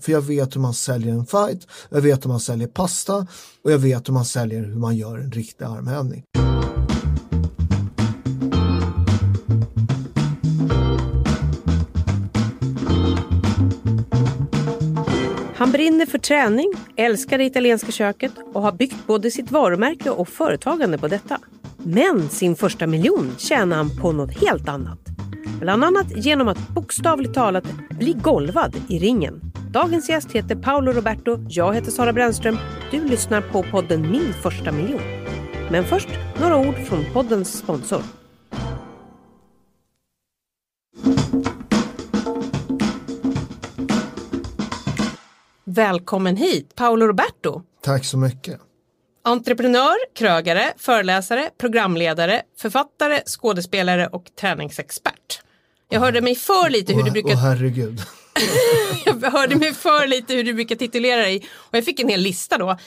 För jag vet hur man säljer en fight, jag vet hur man säljer pasta och jag vet hur man säljer hur man gör en riktig armhävning. Han brinner för träning, älskar det italienska köket och har byggt både sitt varumärke och företagande på detta. Men sin första miljon tjänar han på något helt annat. Bland annat genom att bokstavligt talat bli golvad i ringen. Dagens gäst heter Paolo Roberto, jag heter Sara Brännström. Du lyssnar på podden Min första miljon. Men först några ord från poddens sponsor. Välkommen hit, Paolo Roberto. Tack så mycket. Entreprenör, krögare, föreläsare, programledare, författare, skådespelare och träningsexpert. Jag hörde mig för lite hur du brukar... Åh herregud. jag hörde mig för lite hur du brukar titulera dig och jag fick en hel lista då.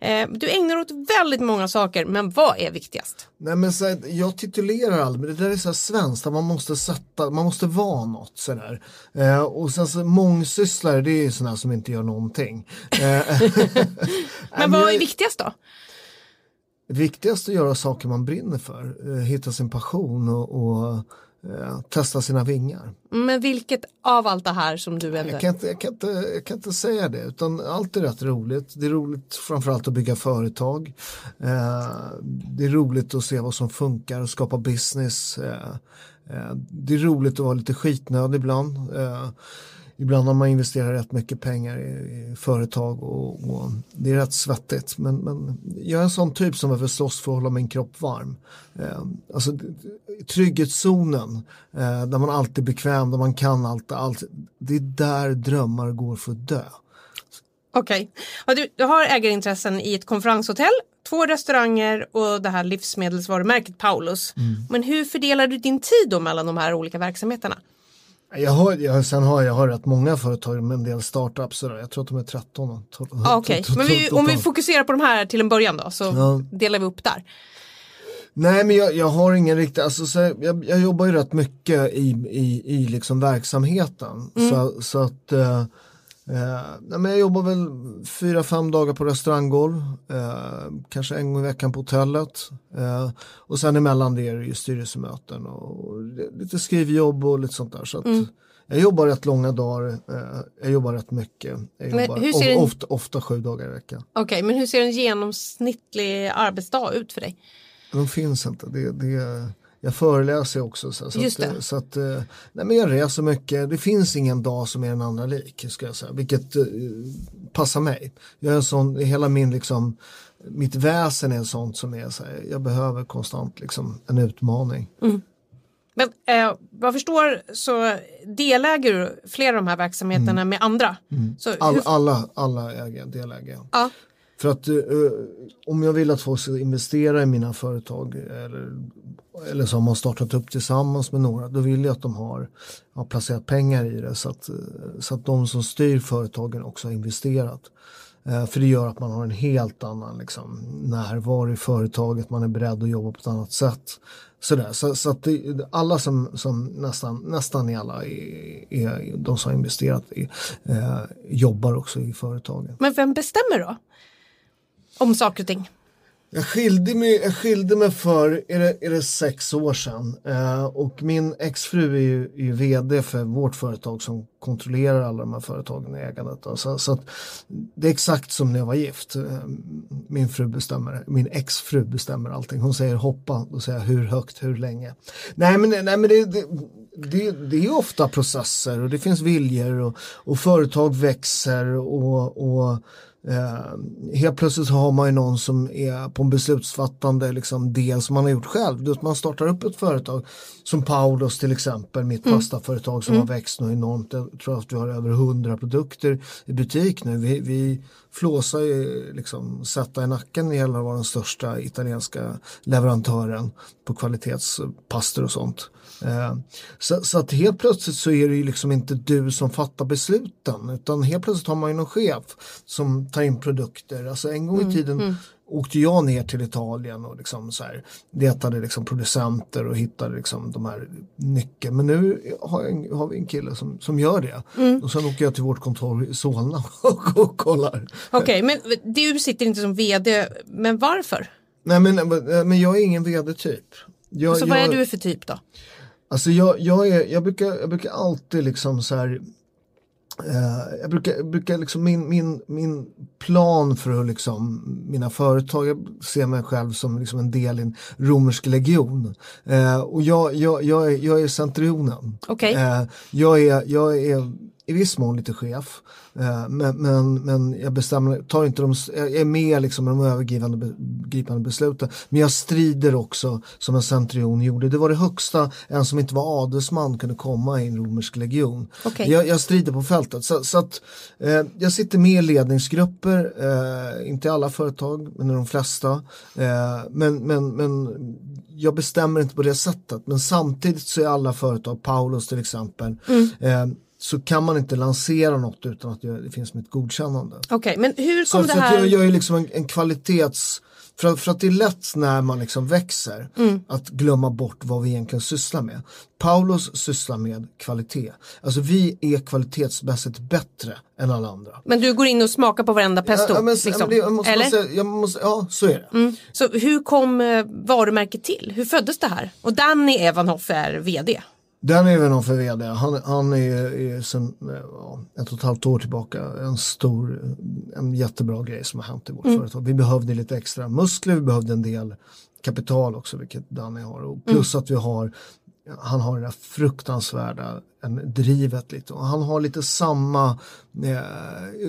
Mm. Du ägnar åt väldigt många saker, men vad är viktigast? Nej men så här, jag titulerar aldrig, men det där är så här svenskt, man måste sätta, man måste vara något sådär. Eh, och sen så mångsysslare, det är sådana som inte gör någonting. Eh, men vad är viktigast då? Det viktigaste är att göra saker man brinner för, eh, hitta sin passion och, och eh, testa sina vingar. Men vilket av allt det här som du ändå... Jag kan, inte, jag, kan inte, jag kan inte säga det, utan allt är rätt roligt. Det är roligt framförallt att bygga företag. Eh, det är roligt att se vad som funkar och skapa business. Eh, det är roligt att vara lite skitnödig ibland. Ibland har man investerat rätt mycket pengar i, i företag och, och, det är rätt svettigt. Men, men jag är en sån typ som behöver slåss för att hålla min kropp varm. Eh, alltså trygghetszonen eh, där man alltid är bekväm, där man kan allt, allt. Det är där drömmar går för att dö. Okej, okay. du, du har ägarintressen i ett konferenshotell, två restauranger och det här livsmedelsvarumärket Paulus. Mm. Men hur fördelar du din tid då mellan de här olika verksamheterna? Jag har, jag, sen har jag har rätt många företag med en del startups. Jag tror att de är 13. Ah, Okej, okay. men vi, om vi fokuserar på de här till en början då så ja. delar vi upp där. Nej men jag, jag har ingen riktig, alltså, så jag, jag jobbar ju rätt mycket i, i, i liksom verksamheten. Mm. Så, så att eh, Eh, men jag jobbar väl fyra, fem dagar på restauranggolv, eh, kanske en gång i veckan på hotellet. Eh, och sen emellan det är det ju styrelsemöten och lite skrivjobb och lite sånt där. Så mm. Jag jobbar rätt långa dagar, eh, jag jobbar rätt mycket. Jag jobbar en... ofta, ofta sju dagar i veckan. Okej, okay, men hur ser en genomsnittlig arbetsdag ut för dig? De finns inte. Det, det, jag föreläser också. Så, så att, så att, eh, nej, men jag reser mycket. Det finns ingen dag som är den andra lik, ska jag säga, vilket uh, passar mig. Jag är en sån, hela min liksom, mitt väsen är sånt som är så här, jag behöver konstant liksom, en utmaning. Mm. Men eh, vad jag förstår så deläger du flera av de här verksamheterna mm. med andra? Mm. Så All, hur... Alla, alla äger, deläger. Ja. För att uh, om jag vill att folk ska investera i mina företag eller, eller som har startat upp tillsammans med några, då vill jag att de har, har placerat pengar i det så att, så att de som styr företagen också har investerat. Eh, för det gör att man har en helt annan liksom, närvaro i företaget, man är beredd att jobba på ett annat sätt. Sådär. Så, så att det, alla som, som nästan, nästan i alla är, är de som har investerat i, eh, jobbar också i företagen. Men vem bestämmer då? om saker och ting? Jag skilde mig, jag skilde mig för, är det, är det sex år sedan eh, och min exfru är ju, är ju vd för vårt företag som kontrollerar alla de här företagen i ägandet. Då. Så, så det är exakt som när jag var gift. Eh, min fru bestämmer, min exfru bestämmer allting. Hon säger hoppa, då säger jag hur högt, hur länge. Nej men, nej, men det, det det, det är ofta processer och det finns viljor och, och företag växer och, och Eh, helt plötsligt har man ju någon som är på en beslutsfattande liksom, del som man har gjort själv. Du, man startar upp ett företag som Paulos till exempel, mitt mm. pastaföretag som mm. har växt nu enormt. Jag tror att vi har över hundra produkter i butik nu. Vi, vi flåsar ju liksom sätta i nacken att vara den största italienska leverantören på kvalitetspastor och sånt. Eh, så, så, att helt plötsligt så är det ju liksom inte du som fattar besluten utan helt plötsligt har man ju någon chef som tar in produkter. Alltså en gång i tiden åkte jag ner till Italien och liksom så här, letade liksom producenter och hittade liksom de här nyckeln. Men nu har, en, har vi en kille som, som gör det. Och sen åker jag till vårt kontor i Solna och, och kollar. Okej, men du sitter inte som vd, men varför? Nej men, men jag är ingen vd-typ. Så vad är du för typ då? Alltså jag, jag, är, jag, brukar, jag brukar alltid liksom så här eh, jag brukar, brukar liksom min, min, min plan för att liksom mina företag, jag ser mig själv som liksom en del i en romersk legion. Eh, och jag, jag, jag, är, jag är centurionen. Okej. Eh, jag, är, jag är i viss mån lite chef. Eh, men, men, men jag bestämmer, tar inte de, jag är med liksom med de övergripande be- gripande besluten. Men jag strider också som en centurion gjorde. Det var det högsta en som inte var adelsman kunde komma i en romersk legion. Okej. Jag, jag strider på fältet. Så, så att, eh, jag sitter med i ledningsgrupper, eh, inte i alla företag men i de flesta. Eh, men, men, men jag bestämmer inte på det sättet. Men samtidigt så är alla företag, Paulus till exempel, eh, så kan man inte lansera något utan att det finns ett godkännande. Okej, men hur kom så det att jag här? gör ju liksom en, en kvalitets... För, att- för att det är lätt när man liksom växer Mm. att glömma bort vad vi egentligen sysslar med. Paulus sysslar med kvalitet. Alltså vi är kvalitetsmässigt bättre än alla andra. Men du går in och smakar på varenda pesto? Ja, men, liksom. men det, jag måste bara Eller? säga, jag måste, ja, så är det. Mm. Så hur kom eh, varumärket till? Hur föddes det här? Och Danny Evanhoff är vd. Den är väl någon för vd. Han, han är, är sen ja, ett och ett halvt år tillbaka en stor, en jättebra grej som har hänt i vårt företag. Vi behövde lite extra muskler, vi behövde en del kapital också, vilket Danny har. Och plus att vi har, han har det där fruktansvärda en, drivet lite. Och han har lite samma eh,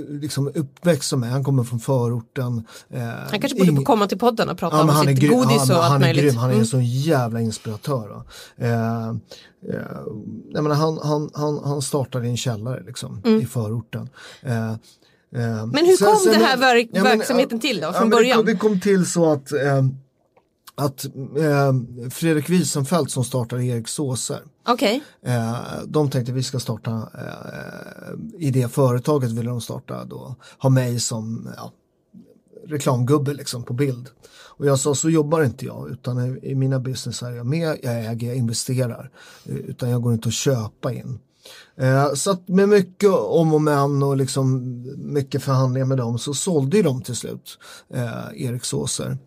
liksom uppväxt som mig. Han kommer från förorten. Eh, Han kanske borde ing- komma till podden och prata Ja, men om han, är sitt grym, godis han, och allt han är möjligt. grym, han är Mm. en sån jävla inspiratör. Eh, eh, menar, han, han, han, han startade i en källare liksom, i förorten. Eh, eh, Men hur kom det här verk- verksamheten till då, från men det början? kom- Det kom till så att, eh, att eh, Fredrik Wiesenfeldt som startade Erik Såser Okej, Eh, de tänkte vi ska starta, eh, i det företaget ville de starta då, ha mig som ja, reklamgubbe liksom på bild. Och jag sa så jobbar inte jag utan i, i mina business är jag med, jag äger, jag investerar. Eh, Utan jag går inte att köpa in. Eh, så att med mycket om och men och liksom mycket förhandlingar med dem så sålde ju de till slut eh, Erik Såser.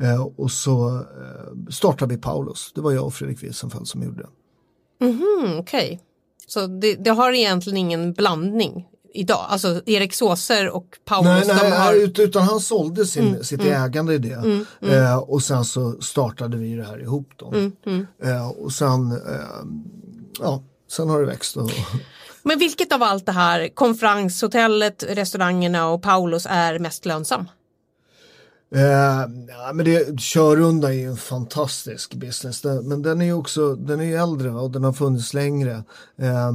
Eh, och så eh, startade vi Paulus. Det var jag och Fredrik Wiesenfeldt som gjorde det. mm, okej. Så det, det har egentligen ingen blandning idag? Alltså Erik Såser och Paulus, Nej, nej, har... ut- utan han sålde sin, sitt ägande i det. Eh, och sen så startade vi det här ihop då. Eh, och sen, eh, ja, sen har det växt. Och, Men vilket av allt det här, konferenshotellet, restaurangerna och Paulus är mest lönsam? eh, men det, Körunda är ju en fantastisk business. Den, men den är ju också, den är äldre och den har funnits längre. Eh,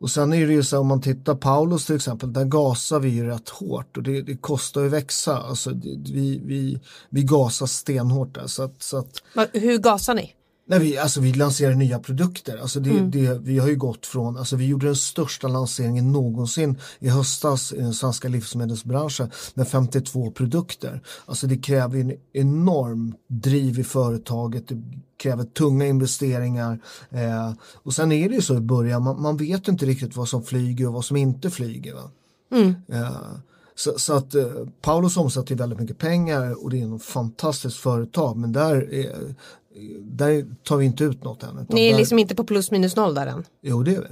och sen är det ju så om man tittar Paulus till exempel, där gasar vi ju rätt hårt och det, det kostar ju växa. Alltså, det, vi, vi, vi gasar stenhårt där. Så att, så att Hur gasar ni? Nej, vi, alltså, vi lanserar nya produkter. Alltså, det, Mm. det, vi har ju gått från, alltså, vi gjorde den största lanseringen någonsin i höstas i den svenska livsmedelsbranschen med 52 produkter. Alltså det kräver en enorm driv i företaget, det kräver tunga investeringar. Eh, och sen är det ju så i början, man, man vet inte riktigt vad som flyger och vad som inte flyger. Mm. Eh, så, så att eh, Paulus omsätter väldigt mycket pengar och det är ett fantastiskt företag men där, är, där tar vi inte ut något än. Ni är där, liksom inte på plus minus noll där än. Jo det är vi.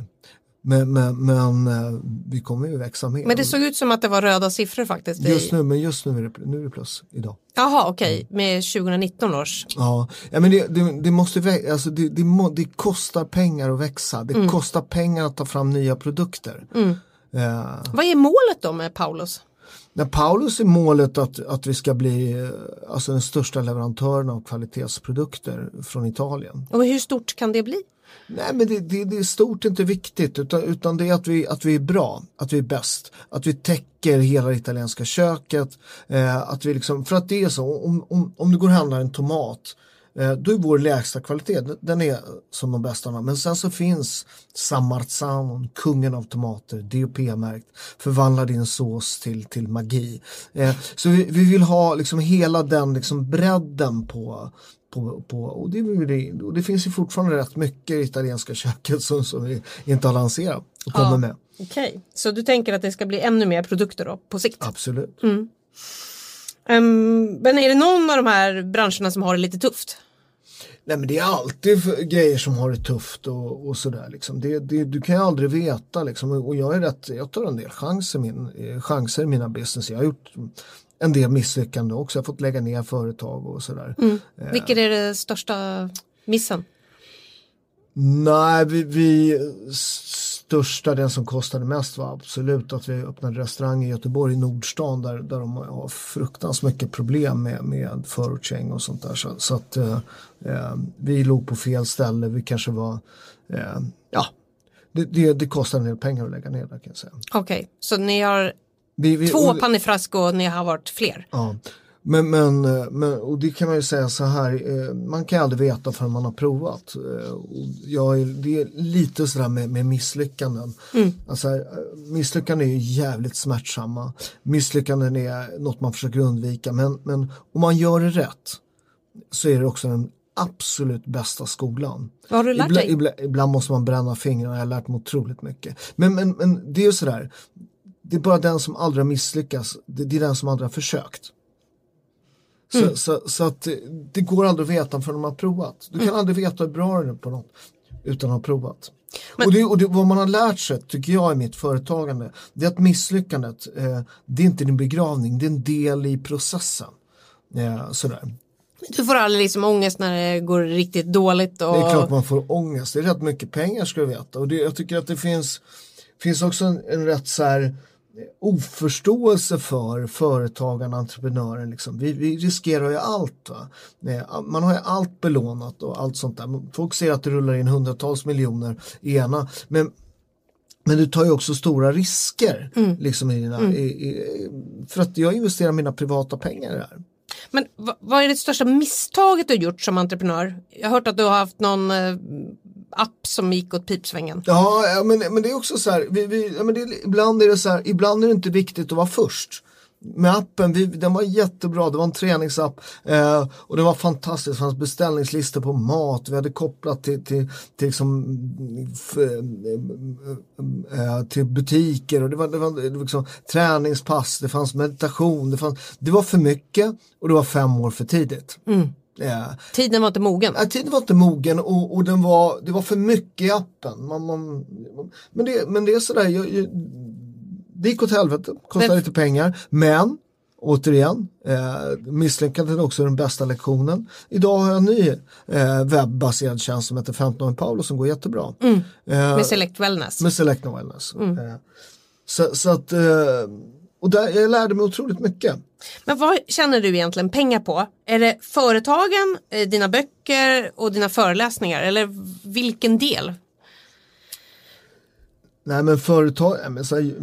Men, men, men eh, vi kommer ju växa mer. Men det såg ut som att det var röda siffror faktiskt. i- Just nu, men just nu är det, nu är det plus idag. Jaha, okej, med 2019 års. Ja, ja men det, det, det måste alltså det, det, må, det kostar pengar att växa. Det Mm. kostar pengar att ta fram nya produkter. Eh, Vad är målet då med Paulus? När Paulus är målet att, att vi ska bli eh, alltså den största leverantören av kvalitetsprodukter från Italien. Och hur stort kan det bli? Nej men det, det, det är stort inte viktigt utan, utan det är att vi, att vi är bra, att vi är bäst, att vi täcker hela det italienska köket. Eh, att vi liksom, för att det är så, om, om, om du går och handlar en tomat då är vår lägsta kvalitet, den är som de bästa. Men sen så finns Samartsan, kungen av tomater, DOP-märkt, förvandla din sås till, till magi. Eh, så vi, vi, vill ha liksom hela den liksom bredden på, på, på, och, det, och det finns ju fortfarande rätt mycket i italienska köket som, som vi inte har lanserat och kommer ja, med. Okej, okay. så du tänker att det ska bli ännu mer produkter då på sikt? Absolut. Mm. Um, men är det någon av de här branscherna som har det lite tufft? Nej men det är alltid grejer som har det tufft och, och sådär liksom. Det, det, du kan ju aldrig veta liksom. Och jag är rätt, jag tar en del chanser, min, chanser i mina business. Jag har gjort en del misslyckanden också. Jag har fått lägga ner företag och sådär. Mm. Eh. Vilket är det största missen? Nej, vi, vi största, den som kostade mest var absolut att vi öppnade restaurang i Göteborg, i Nordstan, där, där de har fruktansvärt mycket problem med, med förortsgäng och sånt där. Så, så att eh, eh, vi låg på fel ställe, vi kanske var, eh, ja, det, det, det kostar en del pengar att lägga ner där kan jag säga. Okej, okay, så ni har vi, vi, två pannifrask och ni har varit fler? Ja. Men, men, eh, men, och det kan man ju säga så här, eh, man kan aldrig veta förrän man har provat. Eh, jag är, det är lite sådär med, med misslyckanden. Mm. Alltså, misslyckanden är ju jävligt smärtsamma. Misslyckanden är något man försöker undvika. Men, men om man gör det rätt så är det också den absolut bästa skolan. Vad har du lärt dig? Ibland, ibland, ibland, måste man bränna fingrarna, jag har lärt mig otroligt mycket. Men, men, men det är ju sådär, det är bara den som aldrig har misslyckats, det, det är den som aldrig har försökt. Så, mm. så, så, att det går aldrig att veta förrän man har provat. Du kan mm. aldrig veta hur bra det är på något utan att ha provat. Men... Och, det, och det, vad man har lärt sig, tycker jag i mitt företagande, det är att misslyckandet, eh, det är inte din begravning, det är en del i processen. Eh, sådär. Du får aldrig liksom ångest när det går riktigt dåligt? Och... Det är klart man får ångest, det är rätt mycket pengar ska du veta. Och det, jag tycker att det finns, finns också en, en rätt så här oförståelse för företagaren, entreprenören. Liksom. Vi, vi, riskerar ju allt. Va? Man har ju allt belånat och allt sånt där. Folk ser att det rullar in hundratals miljoner i ena. Men, men du tar ju också stora risker. Mm. Liksom, i dina, mm. i, i, för att jag investerar mina privata pengar i det här. Men vad är det största misstaget du gjort som entreprenör? Jag har hört att du har haft någon eh, app som gick åt pipsvängen. Ja, men, men det är också så här, vi, vi, ja, men det, ibland är det så här, ibland är det inte viktigt att vara först med appen, vi, den var jättebra, det var en träningsapp eh, och det var fantastiskt, det fanns beställningslistor på mat, vi hade kopplat till, till, till, liksom, eh, eh, till butiker och det var, det var, det var liksom, träningspass, det fanns meditation, det, fanns, det var för mycket och det var fem år för tidigt. Mm. Ja. Tiden var inte mogen? Ja, tiden var inte mogen och, och den var, det var för mycket i appen. Man, man, men, det, men det är sådär, jag, jag, det gick åt helvete, kostade lite pengar, men återigen, eh, misslyckandet är också den bästa lektionen. Idag har jag en ny eh, webbaserad tjänst som heter 15 Paolo som går jättebra. Mm. Eh, med Select Wellness. Med Select Wellness. Mm. Eh, så, så, att, eh, och där, jag lärde mig otroligt mycket. Men vad känner du egentligen pengar på? Är det företagen, eh, dina böcker och dina föreläsningar eller vilken del? Nej men företag, men här,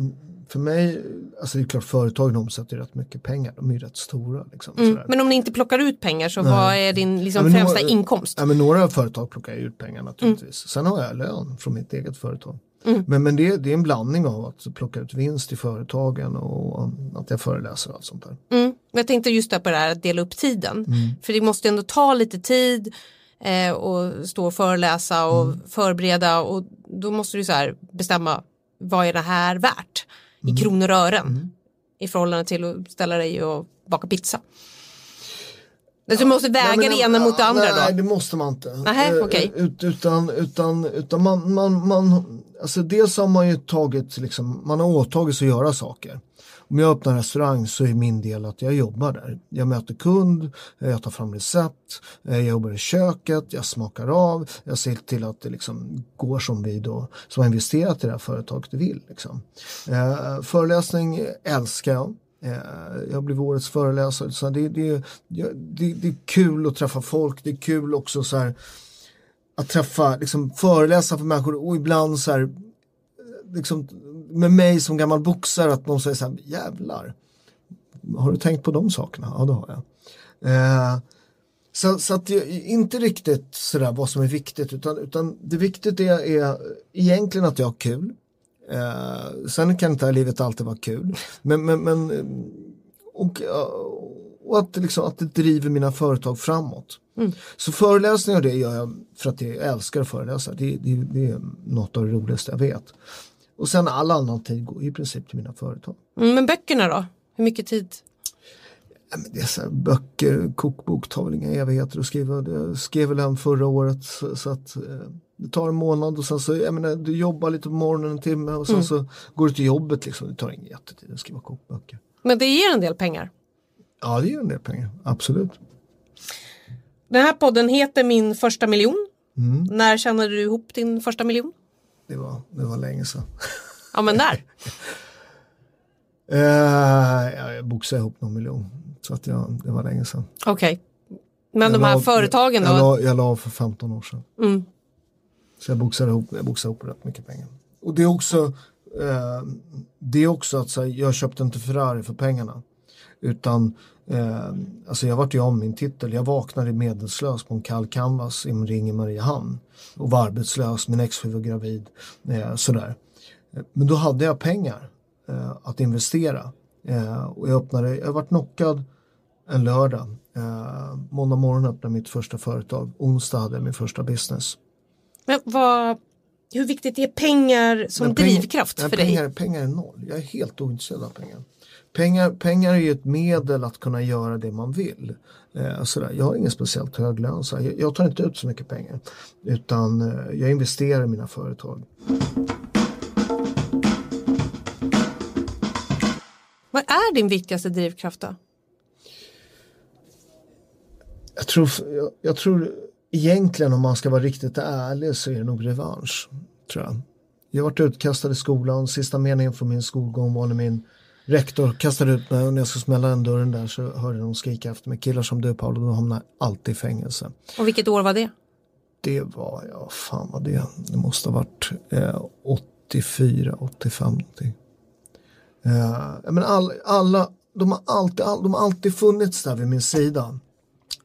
för mig, alltså det är klart företagen omsätter rätt mycket pengar, de är ju rätt stora. Liksom, mm, men om ni inte plockar ut pengar så Nej. vad är din liksom, främsta några, inkomst? Ja, men några företag plockar ut pengar naturligtvis. Mm. Sen har jag lön från mitt eget företag. Mm. Men, men det, det, är en blandning av att plocka ut vinst i företagen och att jag föreläser och allt sånt där. Mm. Jag tänkte just på det här att dela upp tiden. Mm. För det måste ändå ta lite tid eh, och stå och föreläsa och mm. förbereda och då måste du så här bestämma vad är det här värt i mm. kronor och ören i förhållande till att ställa dig och baka pizza. Så du måste väga nej, det ena mot det andra nej, då? Nej, det måste man inte. Nähä, okay. Ut, utan utan, utan man, man, man, alltså dels har man ju tagit, liksom, man har åtagit sig att göra saker. Om jag öppnar en restaurang så är min del att jag jobbar där. Jag möter kund, jag tar fram recept, jag jobbar i köket, jag smakar av, jag ser till att det liksom går som vi då som har investerat i det här företaget vill. Liksom. Eh, föreläsning älskar jag. Eh, jag blev årets föreläsare. Så det, det, det, det är kul att träffa folk, det är kul också så här, att träffa, liksom, föreläsa för människor och ibland så här, liksom, med mig som gammal boxare att någon säger så här, jävlar, har du tänkt på de sakerna? Ja, det har jag. Eh, Så, så att det, inte riktigt sådär vad som är viktigt utan, utan det viktiga är, är egentligen att jag har kul. Eh, sen kan inte livet alltid vara kul. Men, men, men och, och att, liksom, att det driver mina företag framåt. Mm. Så föreläsningar det gör jag för att jag älskar att föreläsa. Det, det, det är något av det roligaste jag vet. Och sen all annan tid går i princip till mina företag. Mm, men böckerna då? Hur mycket tid? Det är så här, böcker, kokbok tar väl inga evigheter att skriva. Jag skrev väl en förra året så, så att eh, det tar en månad och sen så, jag menar, du jobbar lite på morgonen en timme och sen mm. så går du till jobbet liksom. Det tar ingen jättetid att skriva kokböcker. Men det ger en del pengar? Ja, det ger en del pengar, absolut. Den här podden heter Min första miljon. Mm. När tjänade du ihop din första miljon? Det var, det var länge sedan. Ja, men när? uh, jag boxade ihop någon miljon. Så att jag, det var länge sedan. Okej. Okay. Men jag de här la, företagen då? Jag la, jag la för 15 år sedan. Mm. Så jag boxade ihop, jag boxade ihop rätt mycket pengar. Och det är också, eh, det är också att här, jag köpte inte Ferrari för pengarna. Utan eh, alltså jag vart ju om min titel. Jag vaknade medelslös på en kall canvas i en ring i Mariehamn. Och var arbetslös, min exfru var gravid. Eh, sådär. Men då hade jag pengar eh, att investera. Eh, och jag öppnade, jag vart knockad en lördag. Eh, måndag morgon öppnade mitt första företag. Onsdag hade jag min första business. Men vad, hur viktigt är pengar som Men drivkraft för pengar, dig? Pengar är noll. Jag är helt ointresserad av pengar. Pengar, pengar är ju ett medel att kunna göra det man vill. Eh, sådär. Jag har ingen speciellt hög lön, jag, jag, tar inte ut så mycket pengar. Utan eh, jag investerar i mina företag. Vad är din viktigaste drivkraft då? Jag tror, jag, jag tror egentligen om man ska vara riktigt ärlig så är det nog revansch. Tror jag. Jag varit utkastad i skolan, sista meningen från min skolgång var när min rektor kastade ut mig och när jag skulle smälla den dörren där så hörde de skrika efter mig. Killar som du Paolo, de hamnar alltid i fängelse. Och vilket år var det? Det var, ja fan vad det, det måste ha varit eh, 84, 85 någonting. Eh, men all, alla, de har, alltid, all, de har alltid funnits där vid min sida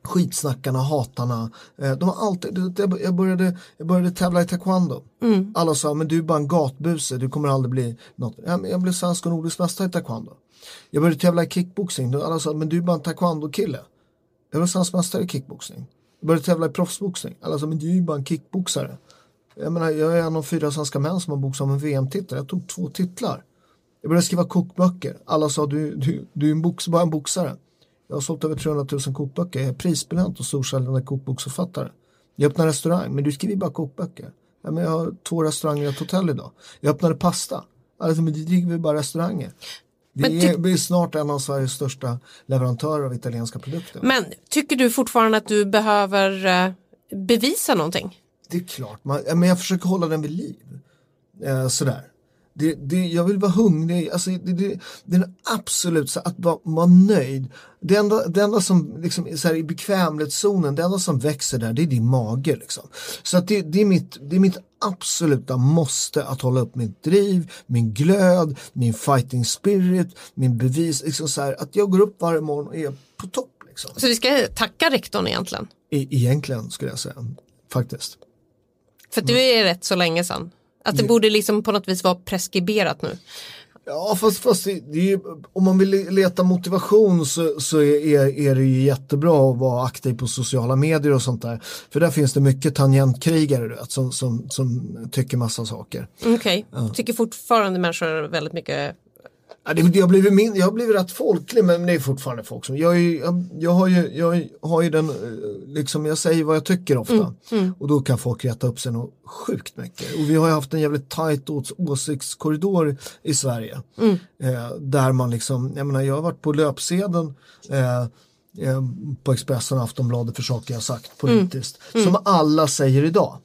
skitsnackarna, hatarna. Eh, de har alltid, jag, började, jag började tävla i taekwondo. Mm. Alla sa, men du är bara en gatbuse, du kommer aldrig bli något. Jag blev svensk och nordisk mästare i taekwondo. Jag började tävla i kickboxing, alla sa, men du är bara en taekwondo-kille. Jag blev svensk mästare i kickboxing. Jag började tävla i proffsboxning, alla sa, men du är ju bara en kickboxare. Jag menar, jag är en av fyra svenska män som har boxat om en VM-titel, jag tog två titlar. Jag började skriva kokböcker, alla sa, du, du, du är en box, bara en boxare. Jag har sålt över 300 000 kokböcker. Jag är prisbelönt och storsäljande kokboksförfattare. Jag öppnar restaurang, men du skriver bara kokböcker. Ja, men jag har två restauranger och ett hotell idag. Jag öppnade pasta. Alltså, men det driver bara restauranger. Vi är, vi är, snart en av Sveriges största leverantörer av italienska produkter. Men tycker du fortfarande att du behöver eh, bevisa någonting? Det är klart, man, men jag försöker hålla den vid liv. Eh, sådär. Det, det, jag vill vara hungrig, alltså, det, det, det är absolut så att vara, vara nöjd. Det enda, det enda som liksom, så här, i bekvämlighetszonen, det enda som växer där det är din mage. Liksom. Så att det, det, är mitt, det är mitt absoluta måste att hålla upp mitt driv, min glöd, min fighting spirit, min bevis. Liksom så här, att jag går upp varje morgon och är på topp. Liksom. Så vi ska tacka rektorn egentligen? E egentligen skulle jag säga, faktiskt. För det är rätt så länge sedan. Att det borde liksom på något vis vara preskriberat nu. Ja fast, fast är, om man vill leta motivation så, så är, är det ju jättebra att vara aktiv på sociala medier och sånt där. För där finns det mycket tangentkrigare vet, som, som, som tycker massa saker. Okej, okay. ja. tycker fortfarande människor väldigt mycket Ja, det, jag, har blivit min, jag har blivit rätt folklig men det är fortfarande folk som, jag, är, jag, jag, har, ju, jag har ju den, eh, liksom jag säger vad jag tycker ofta mm, mm. och då kan folk rätta upp sig något sjukt mycket. Och vi har ju haft en jävligt tajt ås åsiktskorridor i Sverige. Mm. Eh, där man liksom, jag menar jag har varit på löpsedeln eh, eh på Expressen och Aftonbladet för saker jag sagt politiskt. Mm, mm. Som alla säger idag.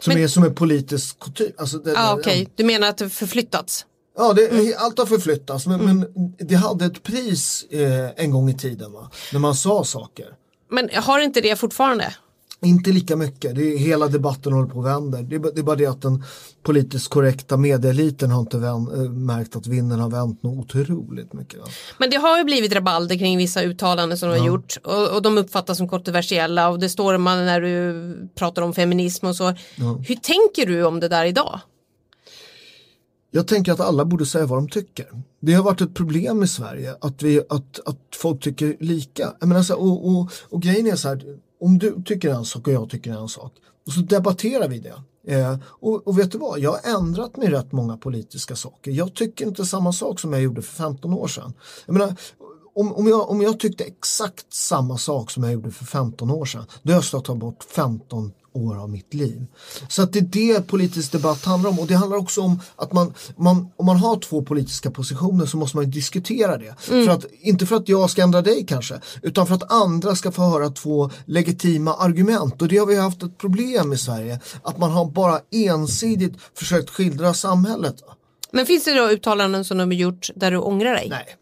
Som, men, är, som är politisk kutym. Alltså ah, Okej, okay. du menar att det förflyttats? Ja, det, mm. allt har förflyttats men, mm. men, det hade ett pris eh, en gång i tiden va? när man sa saker. Men har inte det fortfarande? Inte lika mycket, det är, hela debatten håller på och vänder. Det är, det är bara det att den politiskt korrekta medieeliten har inte vän, äh, märkt att vinden har vänt något otroligt mycket. Va? Men det har ju blivit rabalder kring vissa uttalanden som de har gjort och, och, de uppfattas som kontroversiella och det står man när du pratar om feminism och så. Ja. Hur tänker du om det där idag? Jag tänker att alla borde säga vad de tycker. Det har varit ett problem i Sverige att, vi, att, att folk tycker lika. Jag menar så här, och, och, och grejen är så här, om du tycker en sak och jag tycker en sak och så debatterar vi det. Eh, och, och, vet du vad, jag har ändrat mig rätt många politiska saker. Jag tycker inte samma sak som jag gjorde för 15 år sedan. Jag menar, om, om, jag, om jag tyckte exakt samma sak som jag gjorde för 15 år sedan, då har jag ta bort 15 år av mitt liv. Så att det är det politisk debatt handlar om och det handlar också om att man, man om man har två politiska positioner så måste man diskutera det. Mm. För att, inte för att jag ska ändra dig kanske, utan för att andra ska få höra två legitima argument och det har vi haft ett problem i Sverige, att man har bara ensidigt försökt skildra samhället. Men finns det då uttalanden som de har gjort där du ångrar dig? Nej.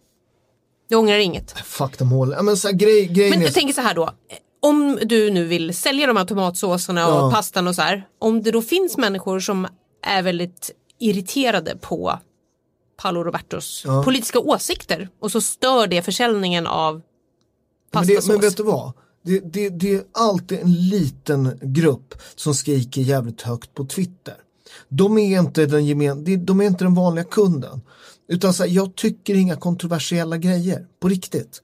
Du ångrar inget? Fuck them all. Men, så här, grej, men jag är... tänker så här då, om du nu vill sälja de här tomatsåserna och ja. pastan och så här. Om det då finns människor som är väldigt irriterade på Paolo Robertos ja. politiska åsikter och så stör det försäljningen av pastasås. Men, men vet du vad? Det, det, det är alltid en liten grupp som skriker jävligt högt på Twitter. De är inte den, gemen, de är inte den vanliga kunden. Utan så här, jag tycker inga kontroversiella grejer, på riktigt.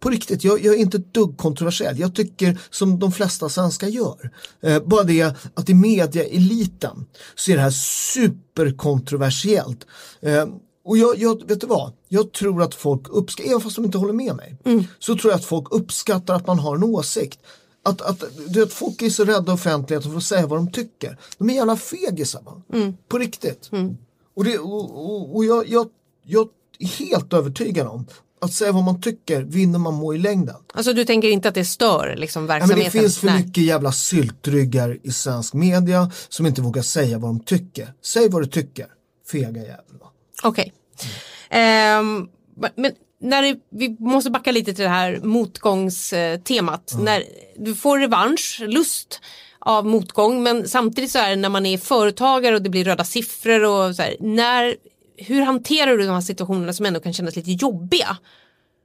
På riktigt, jag, jag, är inte ett dugg kontroversiell. Jag tycker som de flesta svenskar gör. Eh, bara det att i mediaeliten så är det här superkontroversiellt. Eh, och jag, jag, vet du vad? Jag tror att folk uppskattar, även fast de inte håller med mig, mm. så tror jag att folk uppskattar att man har en åsikt. Att, att, du vet, folk är så rädda offentligheten för att säga vad de tycker. De är jävla fegisar. Mm. På riktigt. Mm. Och, det, och, och, och jag, jag, jag är helt övertygad om att säga vad man tycker vinner man må i längden. Alltså du tänker inte att det stör liksom, verksamheten? Ja, men det finns för Nej. mycket jävla syltryggar i svensk media som inte vågar säga vad de tycker. Säg vad du tycker, fega jävlar. Okej. Okay. Mm. Um, men när det, vi måste backa lite till det här motgångstemat. Mm. När du får revansch, lust av motgång men samtidigt så är det när man är företagare och det blir röda siffror och så här, när hur hanterar du de här situationerna som ändå kan kännas lite jobbiga?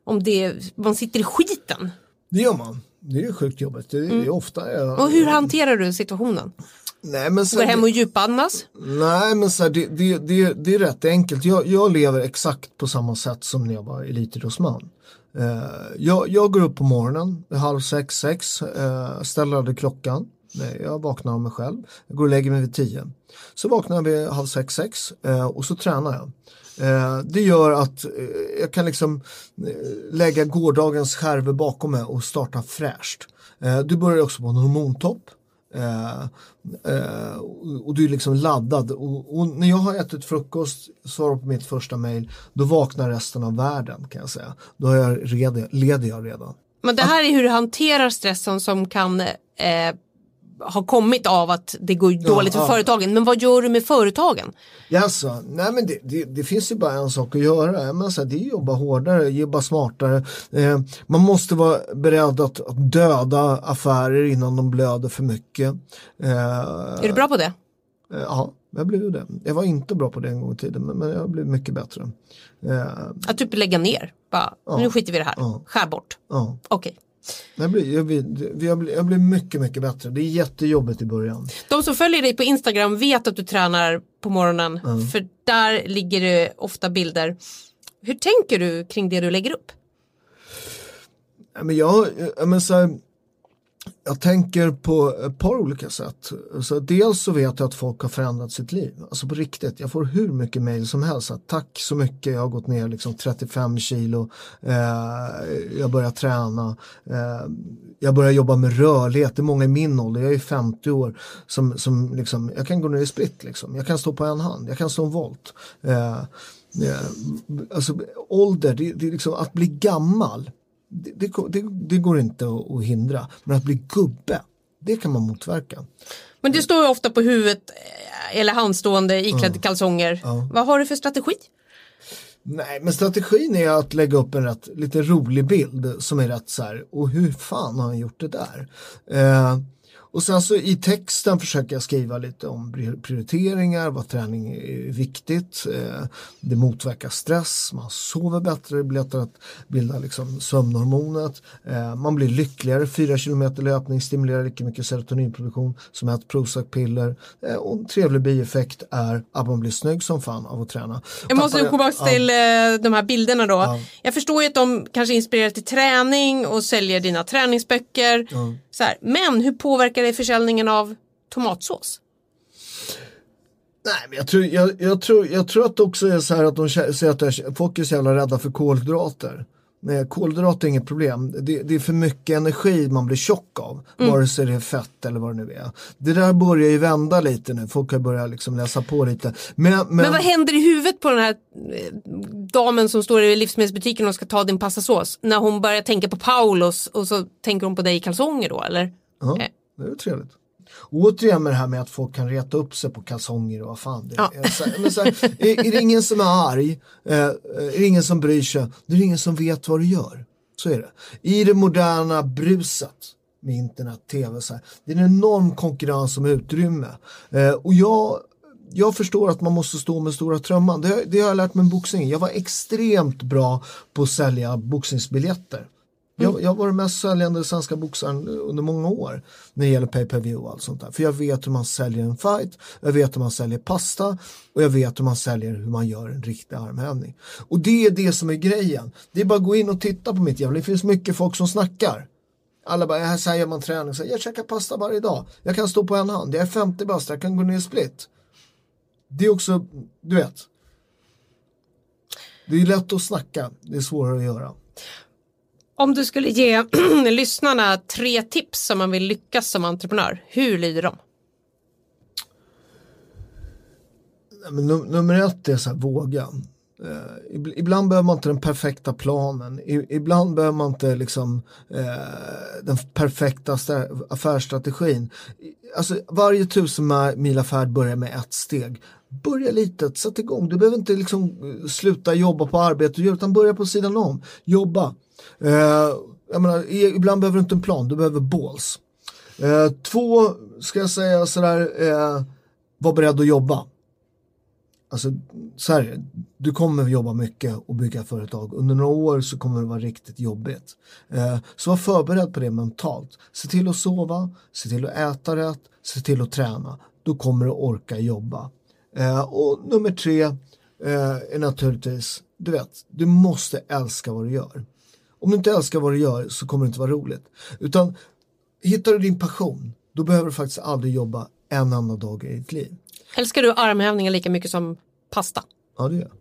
Om det, man sitter i skiten. Det gör man. Det är sjukt jobbigt. Det är, mm. ofta jag, Och hur hanterar du situationen? Nej, men så Går hem och djupandas? Nej men så här, det, det, det, det, är rätt enkelt. Jag, jag lever exakt på samma sätt som när jag var elitidrottsman. Uh, jag, jag går upp på morgonen, halv sex, sex, uh, ställer klockan. Nej, jag vaknar av mig själv. Jag går och lägger mig vid tio. Så vaknar jag vid halv sex, sex eh, och så tränar jag. Eh, det gör att eh, jag kan liksom eh, lägga gårdagens skärvor bakom mig och starta fräscht. Du börjar också på en hormontopp. Eh, och du är liksom laddad och, och, när jag har ätit frukost, svarar på mitt första mail, då vaknar resten av världen kan jag säga. Då är jag redo, leder jag redan. Men det här är hur du hanterar stressen som kan eh, har kommit av att det går dåligt ja, för ja. företagen. Men vad gör du med företagen? Jaså, nej men det, det, det, finns ju bara en sak att göra. Men så här, det är att jobba hårdare, jobba smartare. Eh, man måste vara beredd att, att, döda affärer innan de blöder för mycket. Eh, är du bra på det? Eh, ja, jag blev det. Jag var inte bra på det en gång i tiden men, jag blev mycket bättre. Eh, att typ lägga ner? Bara, ja, nu skiter vi i det här, skär bort. Okej. Okay. Jag blir, jag, blir, jag, blir, jag blir mycket, mycket bättre. Det är jättejobbigt i början. De som följer dig på Instagram vet att du tränar på morgonen. Mm. För där ligger det ofta bilder. Hur tänker du kring det du lägger upp? Men jag, men så här, jag tänker på ett par olika sätt. Så dels så vet jag att folk har förändrat sitt liv. Alltså på riktigt, jag får hur mycket mail som helst. Tack så mycket, jag har gått ner liksom 35 kilo. Eh, jag börjar träna. Eh, jag börjar jobba med rörlighet. Det är många i min ålder, jag är 50 år. Som, som liksom, jag kan gå ner i split liksom. Jag kan stå på en hand, jag kan stå en volt. Eh, eh alltså ålder, det, det är liksom att bli gammal det, det, det, går inte att, att hindra. Men att bli gubbe, det kan man motverka. Men du står ju ofta på huvudet eh, eller handstående iklädd ja. kalsonger. Ja. Vad har du för strategi? Nej, men strategin är att lägga upp en rätt, lite rolig bild som är rätt så här, och hur fan har han gjort det där? Eh, och sen så i texten försöker jag skriva lite om prioriteringar, vad träning är viktigt. Eh, det motverkar stress, man sover bättre, det blir lättare att bilda liksom sömnhormonet. Eh, man blir lyckligare, 4 km löpning stimulerar lika mycket serotoninproduktion som ett Prozac-piller. Eh, och en trevlig bieffekt är att man blir snygg som fan av att träna. Jag måste komma tillbaka till ja. de här bilderna då. Ja. Jag förstår ju att de kanske inspirerar till träning och säljer dina träningsböcker. Ja. Så här. Men hur påverkar det försäljningen av tomatsås? Nej, men jag tror, jag, jag, tror, jag tror att det också är så här att de säger att folk är så jävla rädda för kolhydrater. Nej, kolhydrater är inget problem. Det, det, är för mycket energi man blir tjock av. Mm. Vare sig det är fett eller vad det nu är. Det där börjar ju vända lite nu. Folk har börjat liksom läsa på lite. Men, men... men vad händer i huvudet på den här eh, damen som står i livsmedelsbutiken och ska ta din pastasås? När hon börjar tänka på Paulos och så tänker hon på dig i kalsonger då eller? Ja, eh. Det är trevligt. återigen med det här med att folk kan reta upp sig på kalsonger och vad fan det ja. är. Så här, är, är, det ingen som är arg, eh, är det ingen som bryr sig, då är det ingen som vet vad du gör. Så är det. I det moderna bruset med internet, tv, så här, det är en enorm konkurrens om utrymme. Eh, och jag jag förstår att man måste stå med stora trumman. Det, det har jag lärt mig med boxning. Jag var extremt bra på att sälja boxningsbiljetter. Jag, jag har varit mest säljande svenska boxaren under många år när det gäller pay per view och allt sånt där. För jag vet hur man säljer en fight, jag vet hur man säljer pasta och jag vet hur man säljer hur man gör en riktig armhävning. Och det är det som är grejen. Det är bara att gå in och titta på mitt jävla, det finns mycket folk som snackar. Alla bara, äh, här säger man träning, så jag käkar pasta varje dag. Jag kan stå på en hand, jag är 50 bast, jag kan gå ner i split. Det är också, du vet. Det är lätt att snacka, det är svårare att göra. Om du skulle ge lyssnarna tre tips som man vill lyckas som entreprenör, hur lyder de? Men num nummer ett är så här, våga. Eh, ibland behöver man inte den perfekta planen. I ibland behöver man inte liksom, eh, den perfekta affärsstrategin. Alltså, varje tusen mil affär börjar med ett steg. Börja litet, sätt igång. Du behöver inte liksom eh, sluta jobba på arbete utan börja på sidan om. Jobba. Eh, jag menar, e- ibland behöver du inte en plan, du behöver balls. Eh, två, ska jag säga sådär, eh, var beredd att jobba. Alltså, så här, du kommer jobba mycket och bygga företag. Under några år så kommer det vara riktigt jobbigt. Eh, så var förberedd på det mentalt. Se till att sova, se till att äta rätt, se till att träna. Då kommer du orka jobba. Eh, och nummer tre eh, är naturligtvis, du vet, du måste älska vad du gör. Om du inte älskar vad du gör så kommer det inte vara roligt. Utan hittar du din passion, då behöver du faktiskt aldrig jobba en enda dag i ditt liv. Älskar du armhävningar lika mycket som pasta? Ja, det gör jag.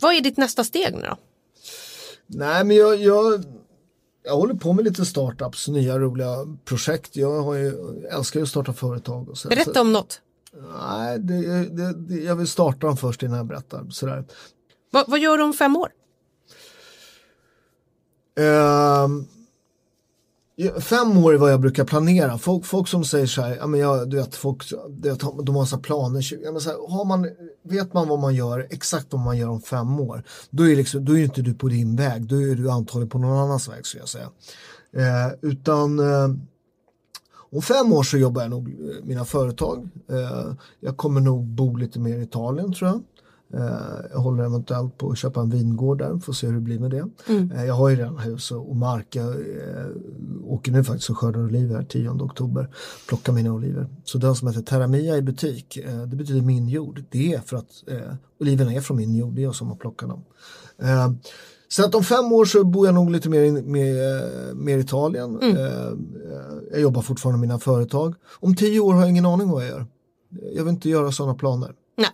Vad är ditt nästa steg nu då? Nej, men jag, jag, jag håller på med lite startups, nya roliga projekt. Jag har ju, älskar ju att starta företag. Och så. Berätta om något. Nej, det, det, det, jag vill starta dem först innan jag berättar. Sådär. Va, vad gör du om fem år? Ehm, fem år är vad jag brukar planera. Folk, folk som säger så här, ja, men jag, du vet, folk, du vet, de har massa planer. Ja, men så här, har man, vet man vad man gör, exakt vad man gör om fem år, då är, liksom, då är inte du på din väg, då är du antagligen på någon annans väg, skulle jag säga. Eh, utan eh, om fem år så jobbar jag nog eh, mina företag. Eh, jag kommer nog bo lite mer i Italien tror jag. Eh, jag håller eventuellt på att köpa en vingård där, får se hur det blir med det. Mm. Eh, jag har ju redan hus och mark. Jag eh, åker nu faktiskt och skördar oliver här 10 oktober. Plockar mina oliver. Så den som heter Terramia i butik, det betyder min jord. Det är för att oliverna är från min jord, det är jag som har plockat dem. Så att om fem år så bor jag nog lite mer, mer, mer i Italien. Mm. Jag jobbar fortfarande med mina företag. Om tio år har jag ingen aning vad jag gör. Jag vill inte göra sådana planer. Nej,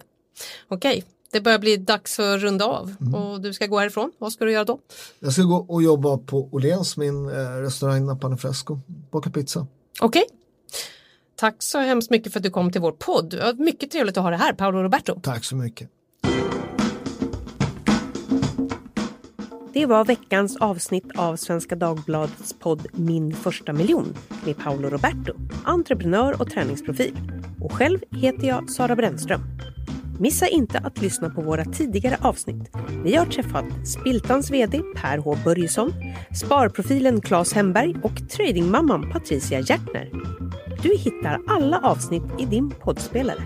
okej. Okay det börjar bli dags att runda av mm. och du ska gå härifrån. Vad ska du göra då? Jag ska gå och jobba på Åhléns, min eh, restaurang Napane Fresco, baka pizza. Okej. Okay. Tack så hemskt mycket för att du kom till vår podd. Mycket trevligt att ha dig här, Paolo Roberto. Tack så mycket. Det var veckans avsnitt av Svenska Dagbladets podd Min första miljon med Paolo Roberto, entreprenör och träningsprofil. Och själv heter jag Sara Brännström. Missa inte att lyssna på våra tidigare avsnitt. Vi har träffat Spiltans VD Per H Börjesson, Sparprofilen Claes Hemberg och tradingmamman Patricia Hjärtner. Du hittar alla avsnitt i din poddspelare.